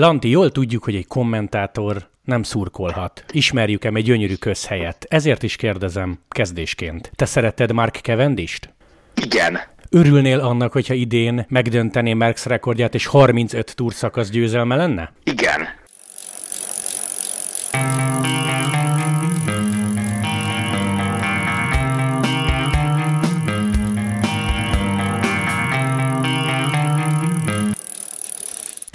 Lanti, jól tudjuk, hogy egy kommentátor nem szurkolhat. Ismerjük-e egy gyönyörű közhelyet? Ezért is kérdezem, kezdésként. Te szereted Mark Cavendist? Igen. Örülnél annak, hogyha idén megdöntené Merckx rekordját, és 35 túrszakasz győzelme lenne? Igen.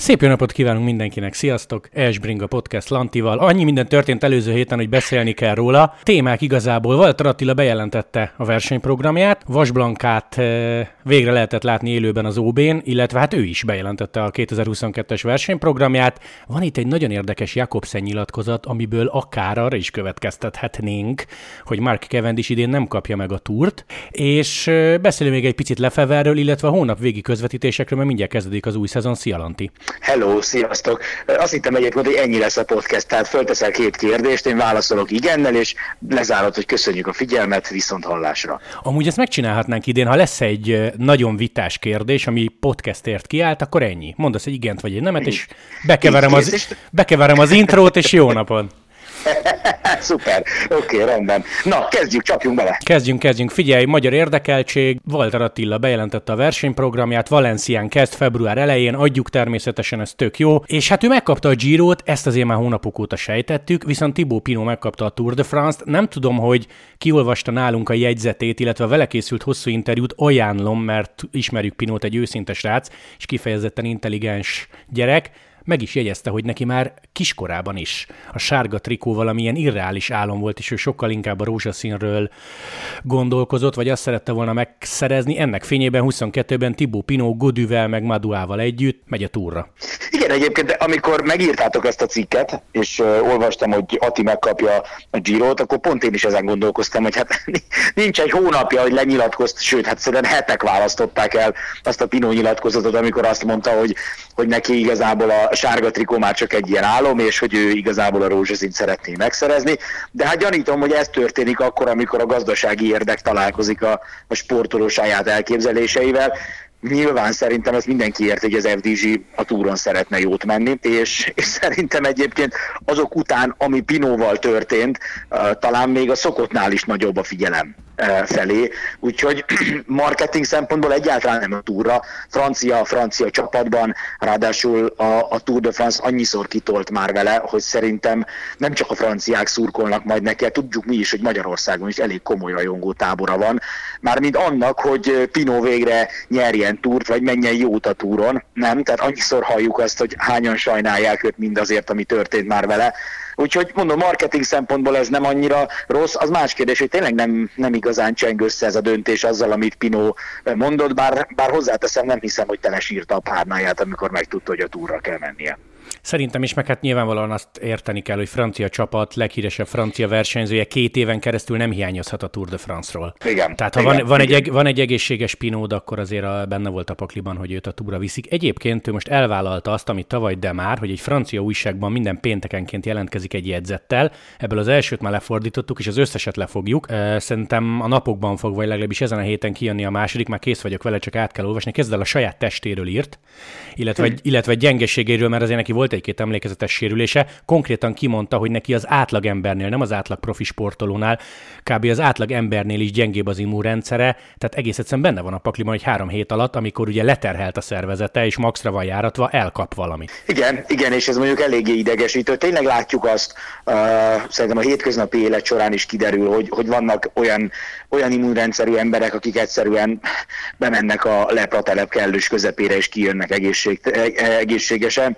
Szép jó napot kívánunk mindenkinek, sziasztok! Esbring podcast Lantival. Annyi minden történt előző héten, hogy beszélni kell róla. Témák igazából. Walter Attila bejelentette a versenyprogramját, Vasblankát eh, végre lehetett látni élőben az OB-n, illetve hát ő is bejelentette a 2022-es versenyprogramját. Van itt egy nagyon érdekes Jakobsen nyilatkozat, amiből akár arra is következtethetnénk, hogy Mark Cavendish idén nem kapja meg a túrt, és eh, beszélünk még egy picit Lefeverről, illetve a hónap végi közvetítésekről, mert mindjárt kezdődik az új szezon. Szia, Lanti! Hello, sziasztok! Azt hittem egyébként, hogy ennyi lesz a podcast, tehát fölteszel két kérdést, én válaszolok igennel, és lezárod, hogy köszönjük a figyelmet, viszont hallásra. Amúgy ezt megcsinálhatnánk idén, ha lesz egy nagyon vitás kérdés, ami podcastért kiállt, akkor ennyi. Mondasz egy igent vagy egy nemet, és bekeverem az, bekeverem az intrót, és jó napon! Szuper, oké, okay, rendben. Na, kezdjük, csapjunk bele. Kezdjünk, kezdjünk. Figyelj, magyar érdekeltség. Walter Attila bejelentette a versenyprogramját, Valencián kezd február elején, adjuk természetesen, ez tök jó. És hát ő megkapta a Girot, ezt azért már hónapok óta sejtettük, viszont Tibó Pino megkapta a Tour de France-t. Nem tudom, hogy kiolvasta nálunk a jegyzetét, illetve a vele készült hosszú interjút ajánlom, mert ismerjük Pinót egy őszinte srác, és kifejezetten intelligens gyerek meg is jegyezte, hogy neki már kiskorában is a sárga trikó valamilyen irreális álom volt, és ő sokkal inkább a rózsaszínről gondolkozott, vagy azt szerette volna megszerezni. Ennek fényében 22-ben Tibó Pinó Godüvel meg Maduával együtt megy a túra. Igen, egyébként, de amikor megírtátok ezt a cikket, és olvastam, hogy Ati megkapja a Girot, akkor pont én is ezen gondolkoztam, hogy hát nincs egy hónapja, hogy lenyilatkozt, sőt, hát szerintem hetek választották el azt a Pinó nyilatkozatot, amikor azt mondta, hogy, hogy neki igazából a sárga trikó már csak egy ilyen álom, és hogy ő igazából a rózsaszint szeretné megszerezni. De hát gyanítom, hogy ez történik akkor, amikor a gazdasági érdek találkozik a, a sportoló saját elképzeléseivel. Nyilván szerintem ez mindenki érti, hogy az FDG a túron szeretne jót menni, és, és szerintem egyébként azok után, ami Pinóval történt, talán még a szokottnál is nagyobb a figyelem felé, úgyhogy marketing szempontból egyáltalán nem a túra. Francia, francia csapatban, ráadásul a, a Tour de France annyiszor kitolt már vele, hogy szerintem nem csak a franciák szurkolnak majd neki, tudjuk mi is, hogy Magyarországon is elég komoly rajongó tábora van, mármint annak, hogy Pino végre nyerjen túrt, vagy menjen jót a túron, nem? Tehát annyiszor halljuk azt, hogy hányan sajnálják őt mindazért, ami történt már vele, Úgyhogy mondom, marketing szempontból ez nem annyira rossz. Az más kérdés, hogy tényleg nem, nem igazán cseng össze ez a döntés azzal, amit Pino mondott, bár, bár hozzáteszem, nem hiszem, hogy telesírta a párnáját, amikor megtudta, hogy a túra kell mennie. Szerintem is, meg hát nyilvánvalóan azt érteni kell, hogy francia csapat, leghíresebb francia versenyzője két éven keresztül nem hiányozhat a Tour de France-ról. Igen. Tehát ha igen, van, van, igen. Egy, van egy egészséges Pinód, akkor azért a, benne volt a pakliban, hogy őt a túra viszik. Egyébként ő most elvállalta azt, amit tavaly de már, hogy egy francia újságban minden péntekenként jelentkezik egy jegyzettel. Ebből az elsőt már lefordítottuk, és az összeset lefogjuk. Szerintem a napokban fog, vagy legalábbis ezen a héten kijönni a második, már kész vagyok vele, csak át kell olvasni. Kezd el a saját testéről írt, illetve, hm. illetve gyengeségéről, mert azért neki volt egy-két emlékezetes sérülése, konkrétan kimondta, hogy neki az átlag embernél, nem az átlag profi sportolónál, kb. az átlag embernél is gyengébb az immunrendszere, tehát egész egyszerűen benne van a pakliban, hogy három hét alatt, amikor ugye leterhelt a szervezete, és maxra van járatva, elkap valamit. Igen, igen, és ez mondjuk eléggé idegesítő. Tényleg látjuk azt, uh, szerintem a hétköznapi élet során is kiderül, hogy, hogy vannak olyan, olyan immunrendszerű emberek, akik egyszerűen bemennek a lepratelep kellős közepére, és kijönnek egészség, egészségesen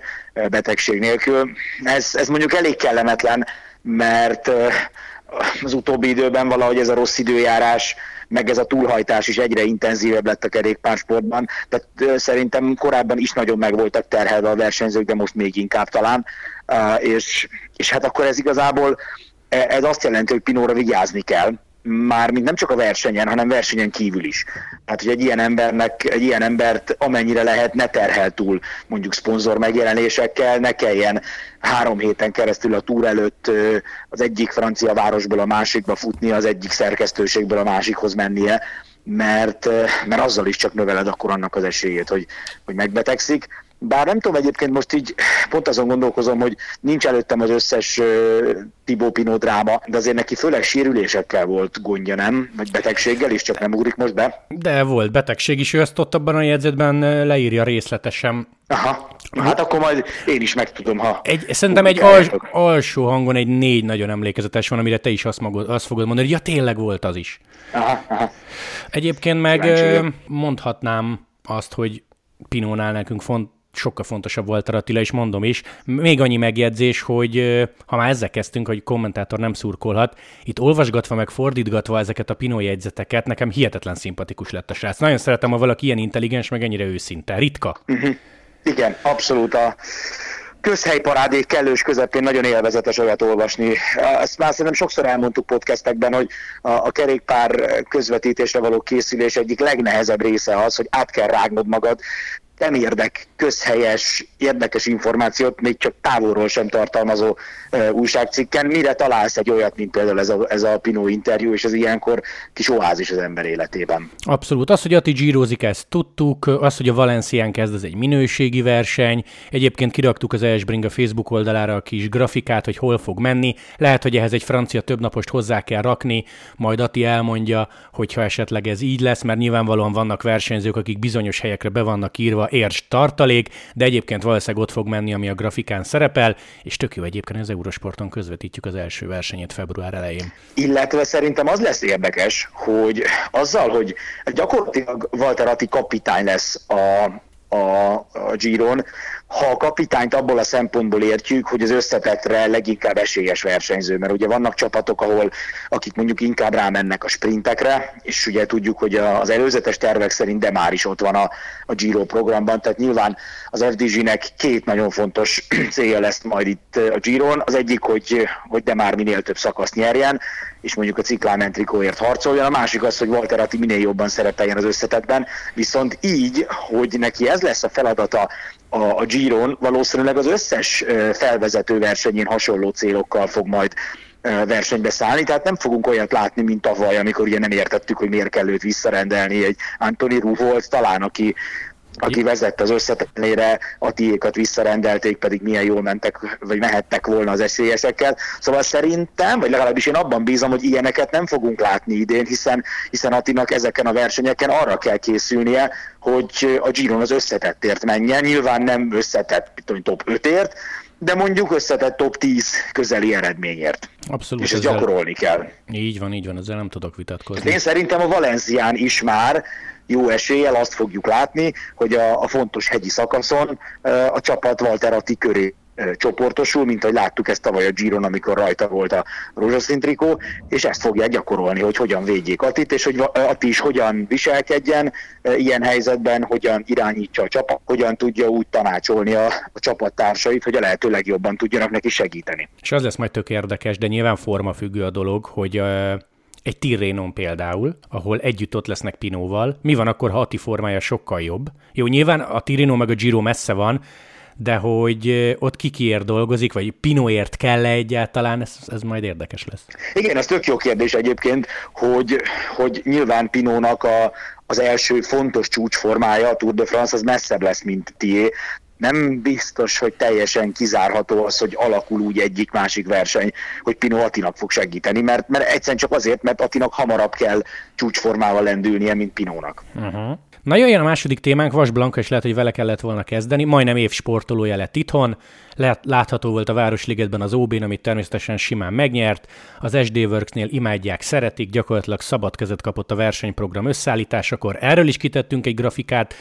betegség nélkül. Ez, ez mondjuk elég kellemetlen, mert az utóbbi időben valahogy ez a rossz időjárás, meg ez a túlhajtás is egyre intenzívebb lett a kerékpársportban. Tehát szerintem korábban is nagyon meg voltak terhelve a versenyzők, de most még inkább talán. És, és hát akkor ez igazából e, ez azt jelenti, hogy Pinóra vigyázni kell, már mint nem csak a versenyen, hanem versenyen kívül is. Hát, hogy egy ilyen embernek, egy ilyen embert amennyire lehet ne terhel túl mondjuk szponzor megjelenésekkel, ne kelljen három héten keresztül a túr előtt az egyik francia városból a másikba futni, az egyik szerkesztőségből a másikhoz mennie, mert, mert azzal is csak növeled akkor annak az esélyét, hogy, hogy megbetegszik Bár nem tudom, egyébként most így pont azon gondolkozom, hogy nincs előttem az összes uh, Tibó Pino dráma, de azért neki főleg sérülésekkel volt gondja, nem? Vagy betegséggel is, csak nem ugrik most be. De volt betegség is, ő ezt ott abban a jegyzetben leírja részletesen. Aha, hát akkor majd én is megtudom, ha... Egy, szerintem egy als, alsó hangon egy négy nagyon emlékezetes van, amire te is azt, magod, azt fogod mondani, hogy ja, tényleg volt az is. Aha, aha. Egyébként meg mondhatnám azt, hogy Pinónál nekünk font, sokkal fontosabb volt Attila, és mondom is. Még annyi megjegyzés, hogy ha már ezzel kezdtünk, hogy kommentátor nem szurkolhat, itt olvasgatva meg fordítgatva ezeket a Pinó jegyzeteket, nekem hihetetlen szimpatikus lett a srác. Nagyon szeretem, ha valaki ilyen intelligens, meg ennyire őszinte. Ritka. Uh-huh. Igen, abszolút a közhelyparádék kellős közepén nagyon élvezetes olyat olvasni. Ezt már szerintem sokszor elmondtuk podcastekben, hogy a, a kerékpár közvetítésre való készülés egyik legnehezebb része az, hogy át kell rágnod magad nem érdek közhelyes, érdekes információt, még csak távolról sem tartalmazó uh, újságcikken, mire találsz egy olyat, mint például ez a, ez a Pinó interjú, és ez ilyenkor kis oázis az ember életében. Abszolút. Az, hogy Ati gyírozik, ezt tudtuk, az, hogy a Valencián kezd, ez egy minőségi verseny, egyébként kiraktuk az Esbring a Facebook oldalára a kis grafikát, hogy hol fog menni, lehet, hogy ehhez egy francia többnapost hozzá kell rakni, majd Ati elmondja, hogyha esetleg ez így lesz, mert nyilvánvalóan vannak versenyzők, akik bizonyos helyekre be vannak írva, érs tartalék, de egyébként valószínűleg ott fog menni, ami a grafikán szerepel, és tök jó egyébként az Eurosporton közvetítjük az első versenyét február elején. Illetve szerintem az lesz érdekes, hogy azzal, hogy gyakorlatilag Walter Atti kapitány lesz a, a, a Giron, ha a kapitányt abból a szempontból értjük, hogy az összetetre leginkább esélyes versenyző, mert ugye vannak csapatok, ahol akik mondjuk inkább rámennek a sprintekre, és ugye tudjuk, hogy az előzetes tervek szerint de már is ott van a, a Giro programban, tehát nyilván az FDG-nek két nagyon fontos célja lesz majd itt a Giron. Az egyik, hogy, hogy de már minél több szakaszt nyerjen, és mondjuk a Cyclamen trikóért harcoljon, a másik az, hogy Walter Atti minél jobban szerepeljen az összetetben, viszont így, hogy neki ez lesz a feladata a, a Giron, valószínűleg az összes felvezető versenyén hasonló célokkal fog majd versenybe szállni, tehát nem fogunk olyat látni, mint tavaly, amikor ugye nem értettük, hogy miért kell őt visszarendelni. Egy Anthony Ru volt talán, aki aki vezette az összetetlenére, a tiékat visszarendelték, pedig milyen jól mentek, vagy mehettek volna az eszélyesekkel. Szóval szerintem, vagy legalábbis én abban bízom, hogy ilyeneket nem fogunk látni idén, hiszen, hiszen Attinak ezeken a versenyeken arra kell készülnie, hogy a Giron az összetettért menjen. Nyilván nem összetett, tudom, top 5-ért, de mondjuk összetett top 10 közeli eredményért. Abszolút. És ezt ezzel... gyakorolni kell. Így van, így van, ezzel nem tudok vitatkozni. Én szerintem a Valencián is már jó eséllyel azt fogjuk látni, hogy a, a fontos hegyi szakaszon a csapat Walter Atti köré csoportosul, mint ahogy láttuk ezt tavaly a Giron, amikor rajta volt a rózsaszín trikó, és ezt fogják gyakorolni, hogy hogyan védjék Attit, és hogy Atti is hogyan viselkedjen ilyen helyzetben, hogyan irányítsa a csapat, hogyan tudja úgy tanácsolni a, a csapattársait, hogy a lehető legjobban tudjanak neki segíteni. És az lesz majd tök érdekes, de nyilván forma függő a dolog, hogy egy Tirrenon például, ahol együtt ott lesznek Pinóval. Mi van akkor, ha Ati formája sokkal jobb? Jó, nyilván a Tirreno meg a Giro messze van, de hogy ott kikiért dolgozik, vagy Pinóért kell -e egyáltalán, ez, ez majd érdekes lesz. Igen, ez tök jó kérdés egyébként, hogy, hogy nyilván Pinónak a, az első fontos csúcsformája, a Tour de France, az messzebb lesz, mint tié nem biztos, hogy teljesen kizárható az, hogy alakul úgy egyik-másik verseny, hogy Pino Atinak fog segíteni, mert, mert egyszerűen csak azért, mert Atinak hamarabb kell csúcsformával lendülnie, mint Pinónak. Uh-huh. Na jöjjön a második témánk, Vas Blanka, és lehet, hogy vele kellett volna kezdeni. Majdnem év sportolója lett itthon, Lát, látható volt a Városligetben az OB-n, amit természetesen simán megnyert. Az SD Works-nél imádják, szeretik, gyakorlatilag szabad kezet kapott a versenyprogram összeállításakor. Erről is kitettünk egy grafikát,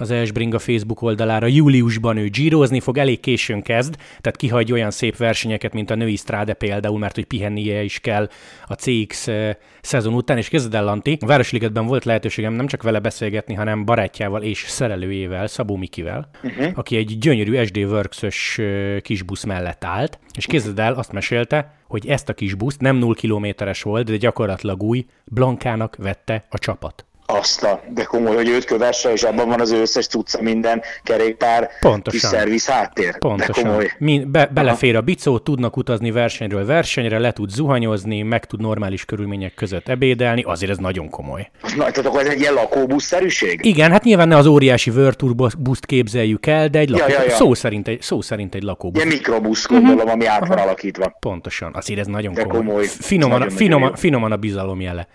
az Esbring a Facebook oldalára. Júliusban ő gyírozni fog, elég későn kezd, tehát kihagy olyan szép versenyeket, mint a női stráde például, mert hogy pihennie is kell a CX eh, szezon után, és kezded el Lanti. A Városligetben volt lehetőségem nem csak vele beszélgetni, hanem barátjával és szerelőjével, Szabó Mikivel, uh-huh. aki egy gyönyörű SD Works-ös eh, kis busz mellett állt, és kezded el, azt mesélte, hogy ezt a kis buszt nem 0 kilométeres volt, de gyakorlatilag új, Blankának vette a csapat. Azt a, de komoly, hogy őt kövesse, és abban van az összes tudca minden kerékpár, Pontosan. kis szerviz háttér. Pontosan. De komoly. Min, be, belefér a bicó, tudnak utazni versenyről versenyre, le tud zuhanyozni, meg tud normális körülmények között ebédelni, azért ez nagyon komoly. Na, tehát akkor ez egy ilyen lakóbuszszerűség? Igen, hát nyilván ne az óriási Virtur buszt képzeljük el, de egy lakó, Ja, ja, ja. Szó, szerint egy, szó szerint egy lakóbusz. Ilyen mikrobusz, gondolom, ami át van alakítva. Pontosan, azért ez nagyon De komoly. komoly. Finoman, Nagyon-nagyon finoman, finoman a bizalom jele.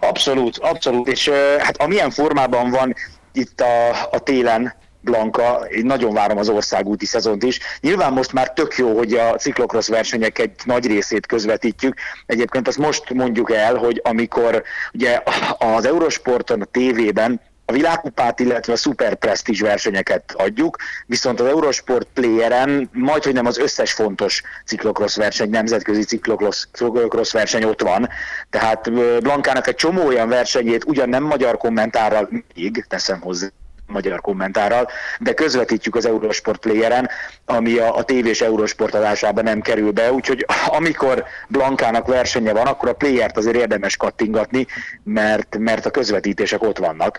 Abszolút, abszolút, és hát amilyen formában van itt a, a télen Blanka, én nagyon várom az országúti szezont is. Nyilván most már tök jó, hogy a ciklokrosz versenyek egy nagy részét közvetítjük. Egyébként azt most mondjuk el, hogy amikor ugye az Eurosporton, a tévében világkupát, illetve a szuper presztízs versenyeket adjuk, viszont az Eurosport Playeren majd, hogy nem az összes fontos ciklokrosz verseny, nemzetközi ciklokrosz verseny ott van. Tehát Blankának egy csomó olyan versenyét ugyan nem magyar kommentárral, még teszem hozzá, magyar kommentárral, de közvetítjük az Eurosport Playeren, ami a, a tévés Eurosport adásában nem kerül be, úgyhogy amikor Blankának versenye van, akkor a Playert azért érdemes kattingatni, mert, mert a közvetítések ott vannak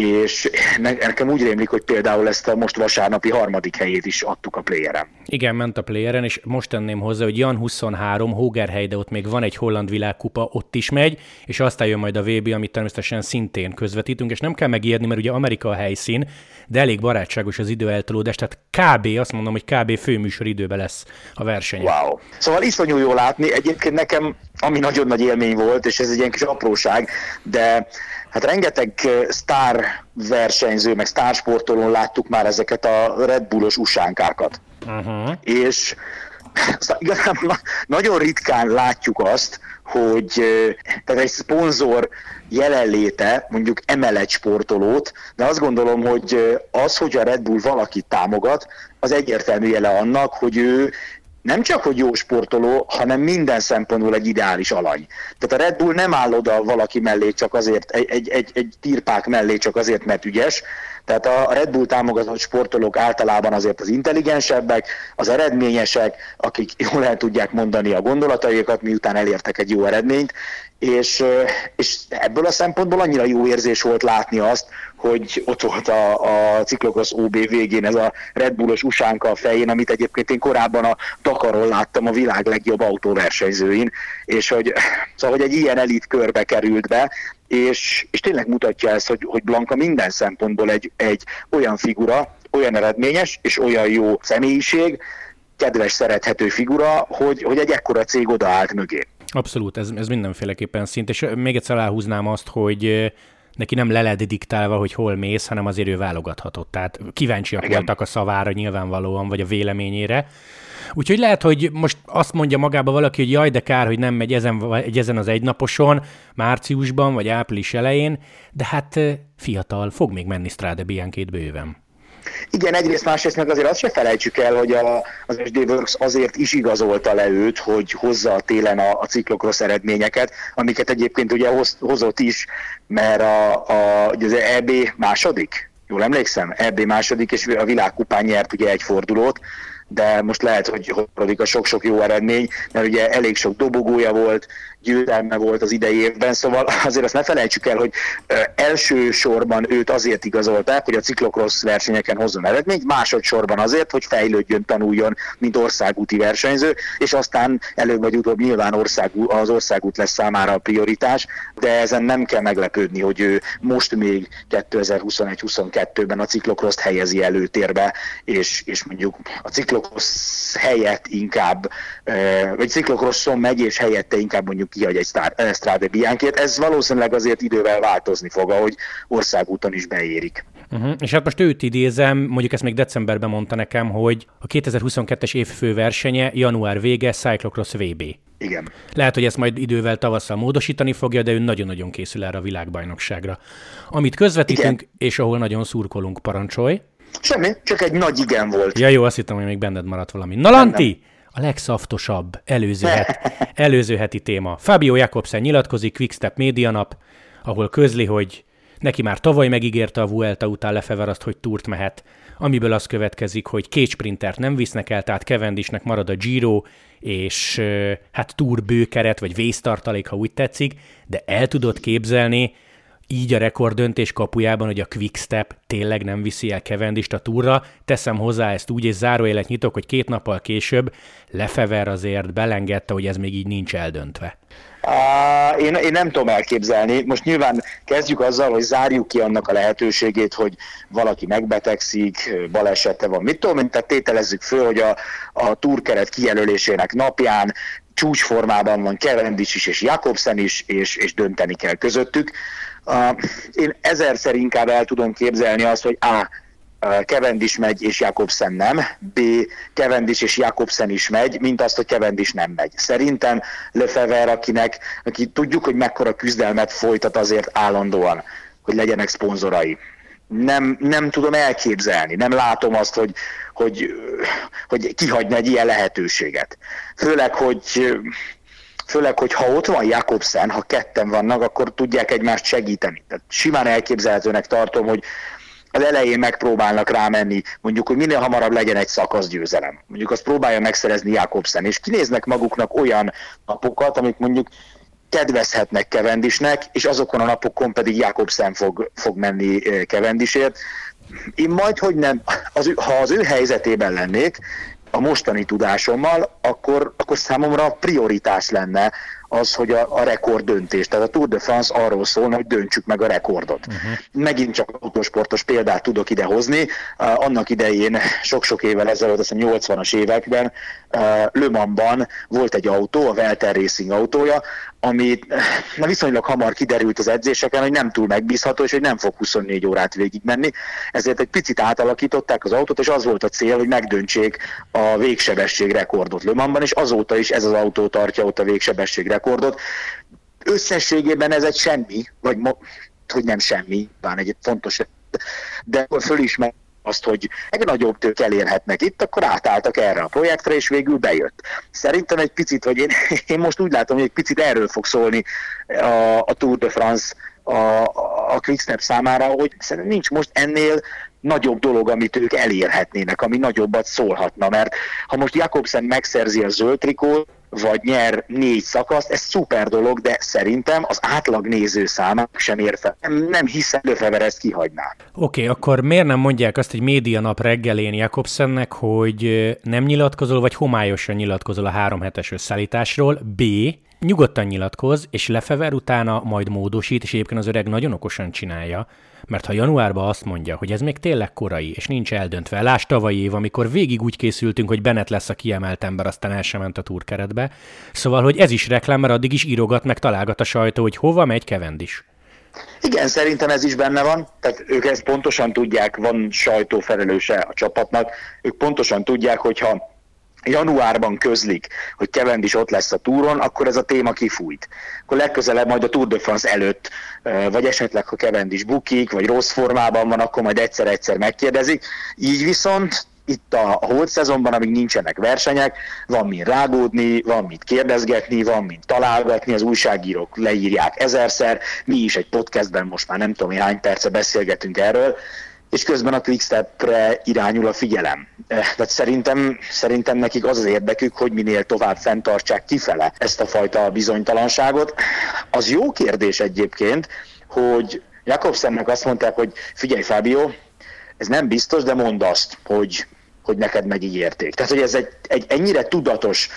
és ne- nekem úgy rémlik, hogy például ezt a most vasárnapi harmadik helyét is adtuk a playeren. Igen, ment a playeren, és most tenném hozzá, hogy Jan 23, Hógerhely, de ott még van egy holland világkupa, ott is megy, és aztán jön majd a VB, amit természetesen szintén közvetítünk, és nem kell megijedni, mert ugye Amerika a helyszín, de elég barátságos az időeltolódás, tehát kb. azt mondom, hogy kb. főműsor időben lesz a verseny. Wow. Szóval iszonyú jó látni. Egyébként nekem, ami nagyon nagy élmény volt, és ez egy ilyen kis apróság, de hát rengeteg sztár versenyző, meg sztársportolón láttuk már ezeket a Red Bullos usánkákat. Uh-huh. és szóval igazából na- nagyon ritkán látjuk azt, hogy tehát egy szponzor jelenléte mondjuk emel egy sportolót, de azt gondolom, hogy az, hogy a Red Bull valakit támogat, az egyértelmű jele annak, hogy ő nem csak, hogy jó sportoló, hanem minden szempontból egy ideális alany. Tehát a Red Bull nem áll oda valaki mellé csak azért, egy, egy, egy, egy tirpák mellé csak azért, mert ügyes, tehát a Red Bull támogatott sportolók általában azért az intelligensebbek, az eredményesek, akik jól el tudják mondani a gondolataikat, miután elértek egy jó eredményt, és, és ebből a szempontból annyira jó érzés volt látni azt, hogy ott volt a, a Ciklokrosz OB végén ez a Red Bullos usánka a fején, amit egyébként én korábban a Dakaron láttam a világ legjobb autóversenyzőin, és hogy, szóval, hogy egy ilyen elit körbe került be, és, és tényleg mutatja ezt, hogy, hogy Blanka minden szempontból egy, egy olyan figura, olyan eredményes és olyan jó személyiség, kedves, szerethető figura, hogy, hogy egy ekkora cég odaállt mögé. Abszolút, ez, ez mindenféleképpen szint, és még egyszer aláhúznám azt, hogy neki nem le lett diktálva, hogy hol mész, hanem azért ő válogathatott. Tehát kíváncsiak Igen. voltak a szavára nyilvánvalóan, vagy a véleményére. Úgyhogy lehet, hogy most azt mondja magába valaki, hogy jaj, de kár, hogy nem megy ezen, vagy ezen az egynaposon, márciusban, vagy április elején, de hát fiatal, fog még menni Strade Bianchét bőven. Igen, egyrészt, másrészt meg azért azt se felejtsük el, hogy a, az SD Works azért is igazolta le őt, hogy hozza a télen a, a ciklokrosz eredményeket, amiket egyébként ugye hoz, hozott is, mert a, a, az EB második, jól emlékszem, EB második, és a világkupán nyert ugye egy fordulót, de most lehet, hogy hozzádik a sok-sok jó eredmény, mert ugye elég sok dobogója volt, győzelme volt az idei évben, szóval azért azt ne felejtsük el, hogy elsősorban őt azért igazolták, hogy a ciklokrosz versenyeken hozzon eredményt, másodszorban azért, hogy fejlődjön, tanuljon, mint országúti versenyző, és aztán előbb vagy utóbb nyilván országú, az országút lesz számára a prioritás, de ezen nem kell meglepődni, hogy ő most még 2021-22-ben a ciklokroszt helyezi előtérbe, és, és mondjuk a ciklokrosz helyett inkább, vagy ciklokrosszon megy, és helyette inkább mondjuk kihagy egy eh, Strade Bianchét. Ez valószínűleg azért idővel változni fog, ahogy országúton is beérik. Uh-huh. És hát most őt idézem, mondjuk ezt még decemberben mondta nekem, hogy a 2022-es év fő versenye január vége Cyclocross VB. Igen. Lehet, hogy ezt majd idővel tavasszal módosítani fogja, de ő nagyon-nagyon készül erre a világbajnokságra. Amit közvetítünk, Igen. és ahol nagyon szurkolunk, parancsolj. Semmi, csak egy nagy igen volt. Ja jó, azt hittem, hogy még benned maradt valami. Na Lanti! A legszaftosabb előző, het, előző heti téma. Fabio Jakobsen nyilatkozik Quickstep Média Nap, ahol közli, hogy neki már tavaly megígérte a Vuelta után Lefeveraszt, hogy túrt mehet, amiből az következik, hogy két sprintert nem visznek el, tehát Cavendishnek marad a Giro, és hát túr bőkeret, vagy vésztartalék, ha úgy tetszik, de el tudod képzelni, így a rekordöntés kapujában, hogy a Quickstep tényleg nem viszi el Kevendist a túra. Teszem hozzá ezt úgy, és zárójelet nyitok, hogy két nappal később Lefever azért belengedte, hogy ez még így nincs eldöntve. Uh, én, én nem tudom elképzelni. Most nyilván kezdjük azzal, hogy zárjuk ki annak a lehetőségét, hogy valaki megbetegszik, balesete van. Mit tudom tehát tételezzük föl, hogy a, a túrkeret kijelölésének napján csúcsformában van Cavendish is és Jakobsen is, és, és dönteni kell közöttük. Uh, én ezerszer inkább el tudom képzelni azt, hogy A. Cavendish megy, és Jakobsen nem. B. Cavendish és Jakobsen is megy, mint azt, hogy Cavendish nem megy. Szerintem Lefever, akinek, aki tudjuk, hogy mekkora küzdelmet folytat azért állandóan, hogy legyenek szponzorai. Nem, nem tudom elképzelni, nem látom azt, hogy, hogy, hogy kihagyna egy ilyen lehetőséget. Főleg, hogy főleg, hogy ha ott van Jakobsen, ha ketten vannak, akkor tudják egymást segíteni. Tehát simán elképzelhetőnek tartom, hogy az elején megpróbálnak rámenni, mondjuk, hogy minél hamarabb legyen egy szakaszgyőzelem. Mondjuk azt próbálja megszerezni Jakobsen, és kinéznek maguknak olyan napokat, amik mondjuk kedvezhetnek Kevendisnek, és azokon a napokon pedig Jakobsen fog, fog menni Kevendisért. Én majd, hogy nem, az, ha az ő helyzetében lennék, a mostani tudásommal, akkor, akkor számomra prioritás lenne az, hogy a, a rekord döntés. Tehát a Tour de France arról szól, hogy döntsük meg a rekordot. Uh-huh. Megint csak autósportos példát tudok ide hozni. Uh, annak idején, sok-sok évvel ezelőtt, azt 80-as években uh, Le Mansban volt egy autó, a Welter Racing autója, ami na viszonylag hamar kiderült az edzéseken, hogy nem túl megbízható, és hogy nem fog 24 órát végigmenni. Ezért egy picit átalakították az autót, és az volt a cél, hogy megdöntsék a végsebesség rekordot Le Mansban, és azóta is ez az autó tartja ott a végsebesség rekordot. Összességében ez egy semmi, vagy mo- hogy nem semmi, bár egy fontos, de fölismer azt, hogy egy nagyobb tők elérhetnek itt, akkor átálltak erre a projektre, és végül bejött. Szerintem egy picit, vagy én, én most úgy látom, hogy egy picit erről fog szólni a, a Tour de France a, a Quickstep számára, hogy szerintem nincs most ennél nagyobb dolog, amit ők elérhetnének, ami nagyobbat szólhatna, mert ha most Jakobsen megszerzi a zöld trikót, vagy nyer négy szakaszt, ez szuper dolog, de szerintem az átlag néző számára sem ér fel. Nem, nem hiszem, Löfever ezt kihagyná. Oké, okay, akkor miért nem mondják azt egy média nap reggelén Jakobsennek, hogy nem nyilatkozol, vagy homályosan nyilatkozol a három hetes összeállításról, B, nyugodtan nyilatkoz, és Lefever utána majd módosít, és egyébként az öreg nagyon okosan csinálja, mert ha januárban azt mondja, hogy ez még tényleg korai, és nincs eldöntve, lásd tavalyi év, amikor végig úgy készültünk, hogy Bennett lesz a kiemelt ember, aztán el sem ment a túrkeretbe. Szóval, hogy ez is reklám, mert addig is írogat, meg találgat a sajtó, hogy hova megy Kevendis. Igen, szerintem ez is benne van, tehát ők ezt pontosan tudják, van sajtófelelőse a csapatnak, ők pontosan tudják, hogyha januárban közlik, hogy Cavendish ott lesz a túron, akkor ez a téma kifújt. Akkor legközelebb majd a Tour de France előtt, vagy esetleg ha Cavendish bukik, vagy rossz formában van, akkor majd egyszer-egyszer megkérdezik. Így viszont itt a, holt szezonban, amíg nincsenek versenyek, van mint rágódni, van mit kérdezgetni, van mint találgatni, az újságírók leírják ezerszer, mi is egy podcastben most már nem tudom, hány perce beszélgetünk erről, és közben a quickstepre irányul a figyelem. Eh, tehát szerintem, szerintem nekik az az érdekük, hogy minél tovább fenntartsák kifele ezt a fajta bizonytalanságot. Az jó kérdés egyébként, hogy Jakobsennek azt mondták, hogy figyelj Fábio, ez nem biztos, de mondd azt, hogy, hogy neked megígérték. Tehát, hogy ez egy, egy ennyire tudatos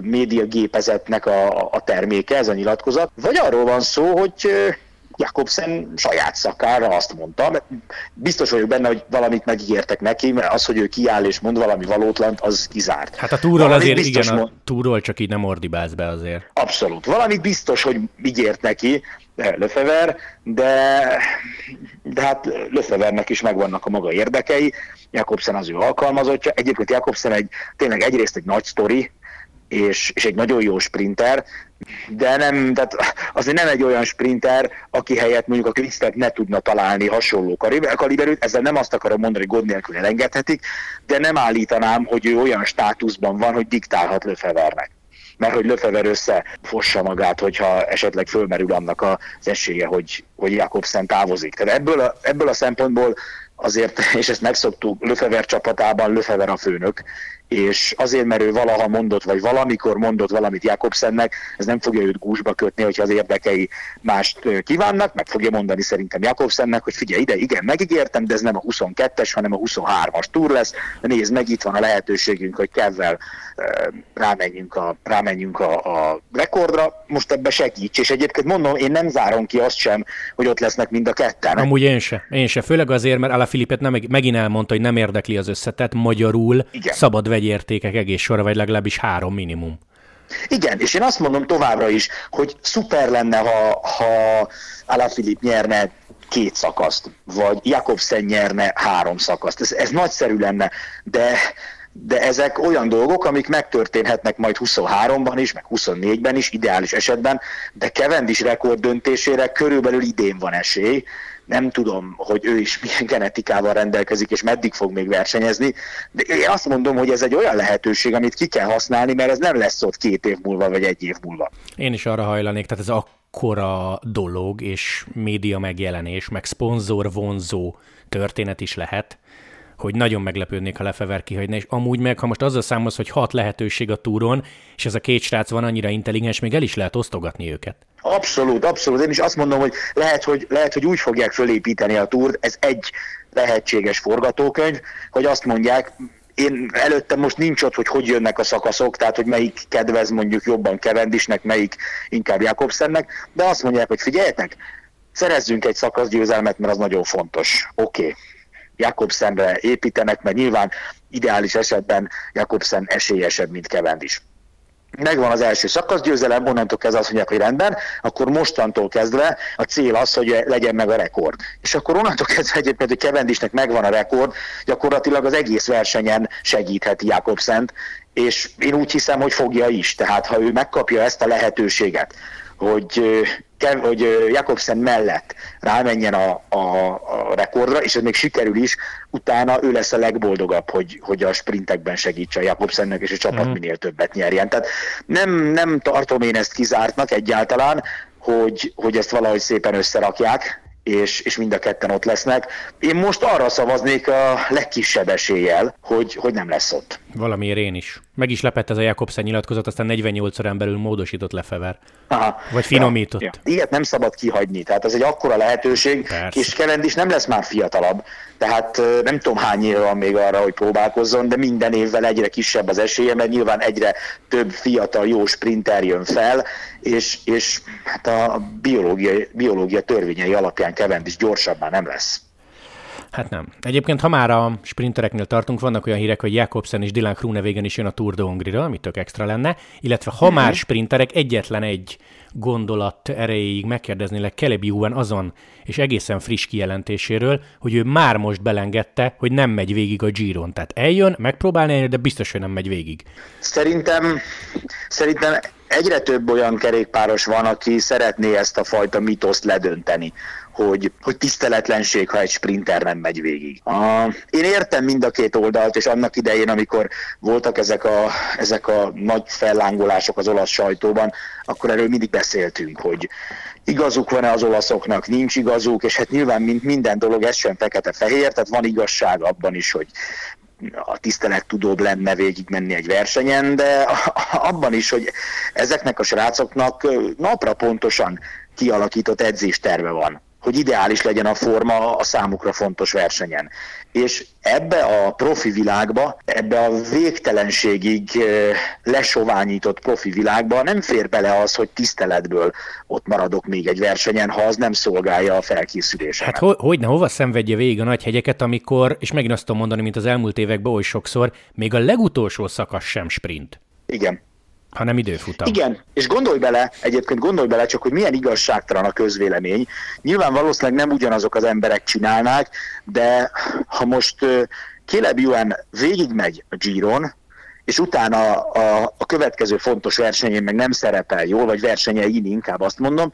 médiagépezetnek a, a terméke, ez a nyilatkozat, vagy arról van szó, hogy Jakobsen saját szakára azt mondta, mert biztos vagyok benne, hogy valamit megígértek neki, mert az, hogy ő kiáll és mond valami valótlant, az kizárt. Hát a túról azért igen, mond... a túról csak így nem ordibálsz be azért. Abszolút. Valamit biztos, hogy ígért neki Löfever, de, de hát Löfevernek is megvannak a maga érdekei, Jakobsen az ő alkalmazottja. Egyébként Jakobsen egy, tényleg egyrészt egy nagy sztori, és, és egy nagyon jó sprinter, de nem, tehát azért nem egy olyan sprinter, aki helyett mondjuk a Quickstep ne tudna találni hasonló kaliberűt, ezzel nem azt akarom mondani, hogy gond nélkül elengedhetik, de nem állítanám, hogy ő olyan státuszban van, hogy diktálhat Löfevernek mert hogy Löfever összefossa magát, hogyha esetleg fölmerül annak az esélye, hogy, hogy Jakobsen távozik. Tehát ebből a, ebből a szempontból azért, és ezt megszoktuk, Löfever csapatában Löfever a főnök, és azért, mert ő valaha mondott, vagy valamikor mondott valamit Jakobsennek, ez nem fogja őt gúzsba kötni, hogyha az érdekei mást kívánnak, meg fogja mondani szerintem Jakobsennek, hogy figyelj ide, igen, megígértem, de ez nem a 22-es, hanem a 23-as túr lesz, nézd meg, itt van a lehetőségünk, hogy kevvel rámenjünk a, rámenjünk a, a rekordra, most ebbe segíts, és egyébként mondom, én nem zárom ki azt sem, hogy ott lesznek mind a ketten. Amúgy én se, én se, főleg azért, mert Ala Filipet nem, megint elmondta, hogy nem érdekli az összetett, magyarul Igen. szabad vegyértékek egész sor, vagy legalábbis három minimum. Igen, és én azt mondom továbbra is, hogy szuper lenne, ha, ha Alaphilipp nyerne két szakaszt, vagy Jakobsen nyerne három szakaszt. Ez, ez nagyszerű lenne, de de ezek olyan dolgok, amik megtörténhetnek majd 23-ban is, meg 24-ben is, ideális esetben, de Cavendish rekord döntésére körülbelül idén van esély. Nem tudom, hogy ő is milyen genetikával rendelkezik, és meddig fog még versenyezni, de én azt mondom, hogy ez egy olyan lehetőség, amit ki kell használni, mert ez nem lesz ott két év múlva, vagy egy év múlva. Én is arra hajlanék, tehát ez akkora dolog, és média megjelenés, meg szponzor vonzó történet is lehet, hogy nagyon meglepődnék, ha Lefever kihagyna, és amúgy meg, ha most azzal számolsz, hogy hat lehetőség a túron, és ez a két srác van annyira intelligens, még el is lehet osztogatni őket. Abszolút, abszolút. Én is azt mondom, hogy lehet, hogy, lehet, hogy úgy fogják fölépíteni a túrt, ez egy lehetséges forgatókönyv, hogy azt mondják, én előttem most nincs ott, hogy hogy jönnek a szakaszok, tehát hogy melyik kedvez mondjuk jobban Kevendisnek, melyik inkább Jakobsennek, de azt mondják, hogy figyeljetek, szerezzünk egy szakaszgyőzelmet, mert az nagyon fontos. Oké, okay Jakobsenre építenek, mert nyilván ideális esetben Jakobsen esélyesebb, mint Cavendish megvan az első szakaszgyőzelem, onnantól kezdve azt mondják, hogy rendben, akkor mostantól kezdve a cél az, hogy legyen meg a rekord. És akkor onnantól kezdve egyébként, hogy Kevendisnek megvan a rekord, gyakorlatilag az egész versenyen segítheti Jakobsent, és én úgy hiszem, hogy fogja is. Tehát ha ő megkapja ezt a lehetőséget, hogy hogy Jakobsen mellett rámenjen a, a, a rekordra, és ez még sikerül is, utána ő lesz a legboldogabb, hogy, hogy a sprintekben segítse a Jakobsennek, és a csapat mm. minél többet nyerjen. Tehát nem, nem tartom én ezt kizártnak egyáltalán, hogy, hogy ezt valahogy szépen összerakják, és, és mind a ketten ott lesznek. Én most arra szavaznék a legkisebb eséllyel, hogy, hogy nem lesz ott. Valamiért én is. Meg is lepett ez a Jakobsen nyilatkozat, aztán 48 órán belül módosított Lefever. Aha. Vagy finomított. Ja, ja. Ilyet nem szabad kihagyni, tehát ez egy akkora lehetőség, Persze. és Kelendis nem lesz már fiatalabb, tehát nem tudom hány év van még arra, hogy próbálkozzon, de minden évvel egyre kisebb az esélye, mert nyilván egyre több fiatal jó sprinter jön fel, és, és hát a biológia, biológia törvényei alapján Cavendish gyorsabb nem lesz. Hát nem. Egyébként, ha már a sprintereknél tartunk, vannak olyan hírek, hogy Jakobsen és Dylan Groenewegen is jön a Tour de Hongrie-ra, ami tök extra lenne, illetve ha mm-hmm. már sprinterek, egyetlen egy gondolat erejéig megkérdeznélek Keleb Juven azon és egészen friss kijelentéséről, hogy ő már most belengedte, hogy nem megy végig a Giron. Tehát eljön, megpróbálni, de biztos, hogy nem megy végig. Szerintem, szerintem egyre több olyan kerékpáros van, aki szeretné ezt a fajta mitoszt ledönteni hogy, hogy tiszteletlenség, ha egy sprinter nem megy végig. A, én értem mind a két oldalt, és annak idején, amikor voltak ezek a, ezek a nagy fellángolások az olasz sajtóban, akkor erről mindig beszéltünk, hogy igazuk van-e az olaszoknak, nincs igazuk, és hát nyilván mint minden dolog, ez sem fekete-fehér, tehát van igazság abban is, hogy a tisztelet tudóbb lenne végigmenni egy versenyen, de abban is, hogy ezeknek a srácoknak napra pontosan kialakított edzésterve van hogy ideális legyen a forma a számukra fontos versenyen. És ebbe a profi világba, ebbe a végtelenségig lesoványított profi világba nem fér bele az, hogy tiszteletből ott maradok még egy versenyen, ha az nem szolgálja a felkészülésemet. Hát ho- hogyne, hova szenvedje végig a nagy hegyeket, amikor, és megint azt tudom mondani, mint az elmúlt években oly sokszor, még a legutolsó szakasz sem sprint. Igen, hanem időfutam. Igen, és gondolj bele, egyébként gondolj bele csak, hogy milyen igazságtalan a közvélemény. Nyilván valószínűleg nem ugyanazok az emberek csinálnák, de ha most Caleb Ewan végigmegy a Giron, és utána a, a következő fontos versenyén meg nem szerepel jól, vagy versenyein inkább azt mondom,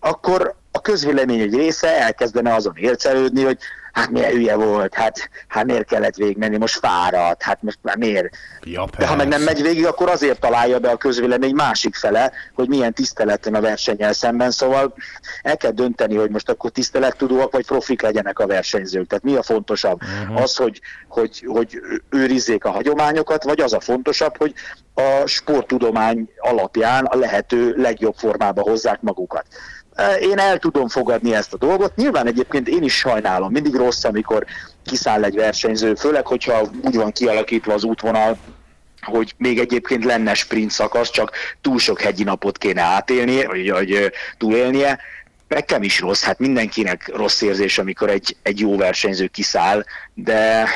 akkor a közvélemény egy része elkezdene azon ércelődni, hogy hát milyen hülye volt, hát, hát miért kellett végigmenni, most fáradt, hát most már miért. Ja, De ha meg nem megy végig, akkor azért találja be a közvélemény másik fele, hogy milyen tiszteleten a versenyel szemben, szóval el kell dönteni, hogy most akkor tisztelettudóak vagy profik legyenek a versenyzők. Tehát mi a fontosabb? Uh-huh. Az, hogy, hogy, hogy őrizzék a hagyományokat, vagy az a fontosabb, hogy a sporttudomány alapján a lehető legjobb formába hozzák magukat. Én el tudom fogadni ezt a dolgot. Nyilván egyébként én is sajnálom. Mindig rossz, amikor kiszáll egy versenyző, főleg, hogyha úgy van kialakítva az útvonal, hogy még egyébként lenne sprint szakasz, csak túl sok hegyi napot kéne átélnie, vagy, vagy túlélnie. Nekem is rossz, hát mindenkinek rossz érzés, amikor egy, egy jó versenyző kiszáll, de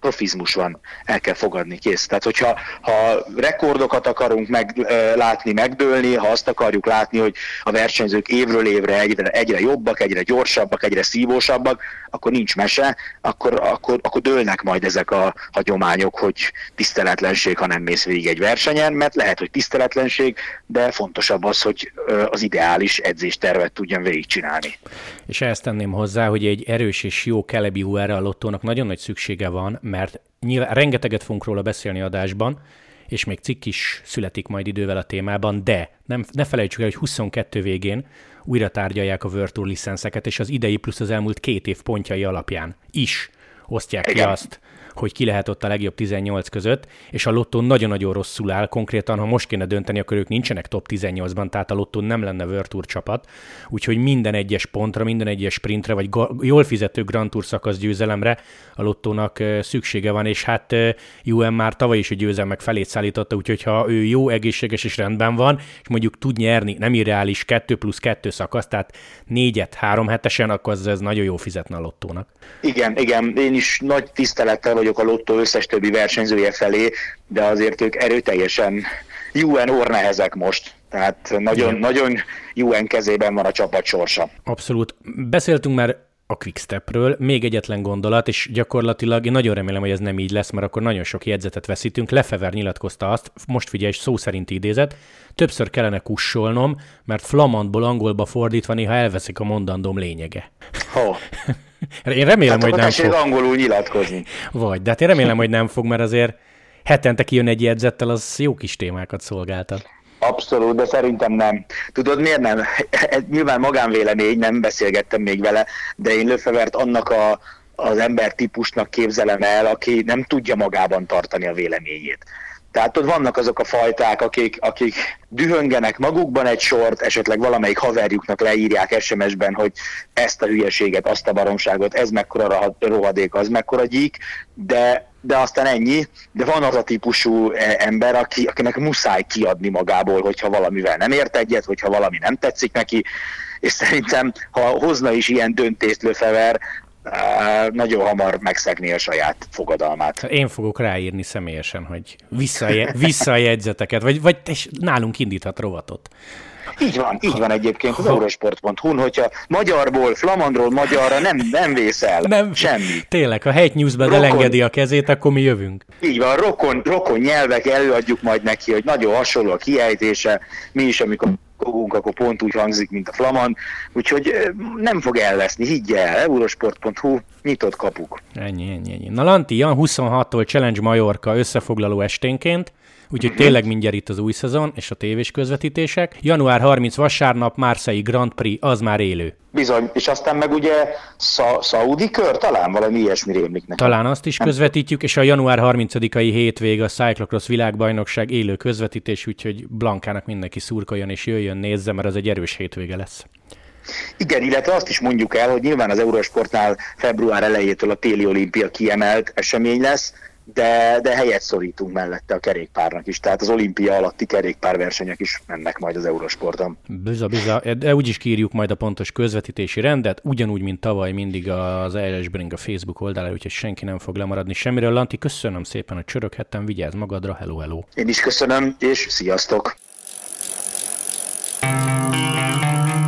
profizmus van, el kell fogadni, kész. Tehát, hogyha ha rekordokat akarunk meg, látni, megdőlni, ha azt akarjuk látni, hogy a versenyzők évről évre egyre, egyre jobbak, egyre gyorsabbak, egyre szívósabbak, akkor nincs mese, akkor, akkor, akkor dőlnek majd ezek a hagyományok, hogy tiszteletlenség, ha nem mész végig egy versenyen, mert lehet, hogy tiszteletlenség, de fontosabb az, hogy az ideális edzéstervet tudjon végigcsinálni. És ezt tenném hozzá, hogy egy erős és jó Kelebi a lottónak nagyon nagy szüksége van, mert nyilván rengeteget fogunk róla beszélni adásban, és még cikk is születik majd idővel a témában, de nem, ne felejtsük el, hogy 22 végén újra tárgyalják a World Tour licenszeket, és az idei plusz az elmúlt két év pontjai alapján is osztják Igen. ki azt, hogy ki lehet ott a legjobb 18 között, és a lottó nagyon-nagyon rosszul áll, konkrétan ha most kéne dönteni, akkor ők nincsenek top 18-ban, tehát a lottó nem lenne World Tour csapat, úgyhogy minden egyes pontra, minden egyes sprintre, vagy jól fizető Grand Tour szakasz győzelemre a lottónak szüksége van, és hát UM már tavaly is a győzelmek felét szállította, úgyhogy ha ő jó, egészséges és rendben van, és mondjuk tud nyerni, nem irreális 2 plusz 2 szakasz, tehát négyet három hetesen, akkor ez, nagyon jó fizetne a lottónak. Igen, igen, én is nagy tisztelettel vagyok a lottó összes többi versenyzője felé, de azért ők erőteljesen UN ornehezek most. Tehát nagyon, nagyon UN kezében van a csapat sorsa. Abszolút. Beszéltünk már a Quickstepről. Még egyetlen gondolat, és gyakorlatilag én nagyon remélem, hogy ez nem így lesz, mert akkor nagyon sok jegyzetet veszítünk. Lefever nyilatkozta azt, most figyelj, szó szerint idézet, többször kellene kussolnom, mert flamandból angolba fordítva néha elveszik a mondandóm lényege. Oh. Én remélem, hát, hogy nem fog. angolul nyilatkozni. Vagy, de hát én remélem, hogy nem fog, mert azért hetente kijön egy jegyzettel, az jó kis témákat szolgáltat. Abszolút, de szerintem nem. Tudod, miért nem? Nyilván magánvélemény, nem beszélgettem még vele, de én Löfevert annak a, az ember típusnak képzelem el, aki nem tudja magában tartani a véleményét. Tehát ott vannak azok a fajták, akik, akik dühöngenek magukban egy sort, esetleg valamelyik haverjuknak leírják SMS-ben, hogy ezt a hülyeséget, azt a baromságot, ez mekkora rohadék, az mekkora gyík, de, de aztán ennyi. De van az a típusú e, ember, aki, akinek muszáj kiadni magából, hogyha valamivel nem ért egyet, hogyha valami nem tetszik neki, és szerintem, ha hozna is ilyen döntést Löfever, nagyon hamar megszegni a saját fogadalmát. Én fogok ráírni személyesen, hogy vissza, vissza a jegyzeteket, vagy, vagy nálunk indíthat rovatot. Így van, így van egyébként az eurosport.hu-n, hogyha magyarból, flamandról magyarra nem, nem vészel, nem, semmi. Tényleg, ha Hegy Newsben elengedi a kezét, akkor mi jövünk. Így van, rokon, rokon nyelvek előadjuk majd neki, hogy nagyon hasonló a kiejtése, mi is, amikor kogunk, akkor pont úgy hangzik, mint a flamand, úgyhogy nem fog elveszni, higgye el, eurosport.hu, nyitott kapuk. Ennyi, ennyi, ennyi. Na Lanti, Jan 26-tól Challenge Majorka összefoglaló esténként, Úgyhogy tényleg mindjárt itt az új szezon és a tévés közvetítések. Január 30 vasárnap Marseille Grand Prix, az már élő. Bizony, és aztán meg ugye Sza- Szaudi kör, talán valami ilyesmi rémlik nekem. Talán azt is közvetítjük, és a január 30-ai hétvég a Cyclocross világbajnokság élő közvetítés, úgyhogy Blankának mindenki szurkoljon és jöjjön, nézze, mert az egy erős hétvége lesz. Igen, illetve azt is mondjuk el, hogy nyilván az Eurosportnál február elejétől a téli olimpia kiemelt esemény lesz, de, de helyet szorítunk mellette a kerékpárnak is. Tehát az olimpia alatti kerékpárversenyek is mennek majd az Eurosporton. Biza, biza. E, de úgy is kírjuk majd a pontos közvetítési rendet, ugyanúgy, mint tavaly mindig az RS Bring a Facebook oldalára, úgyhogy senki nem fog lemaradni semmiről. Lanti, köszönöm szépen, hogy csöröghettem, vigyázz magadra, hello, hello. Én is köszönöm, és sziasztok! thank you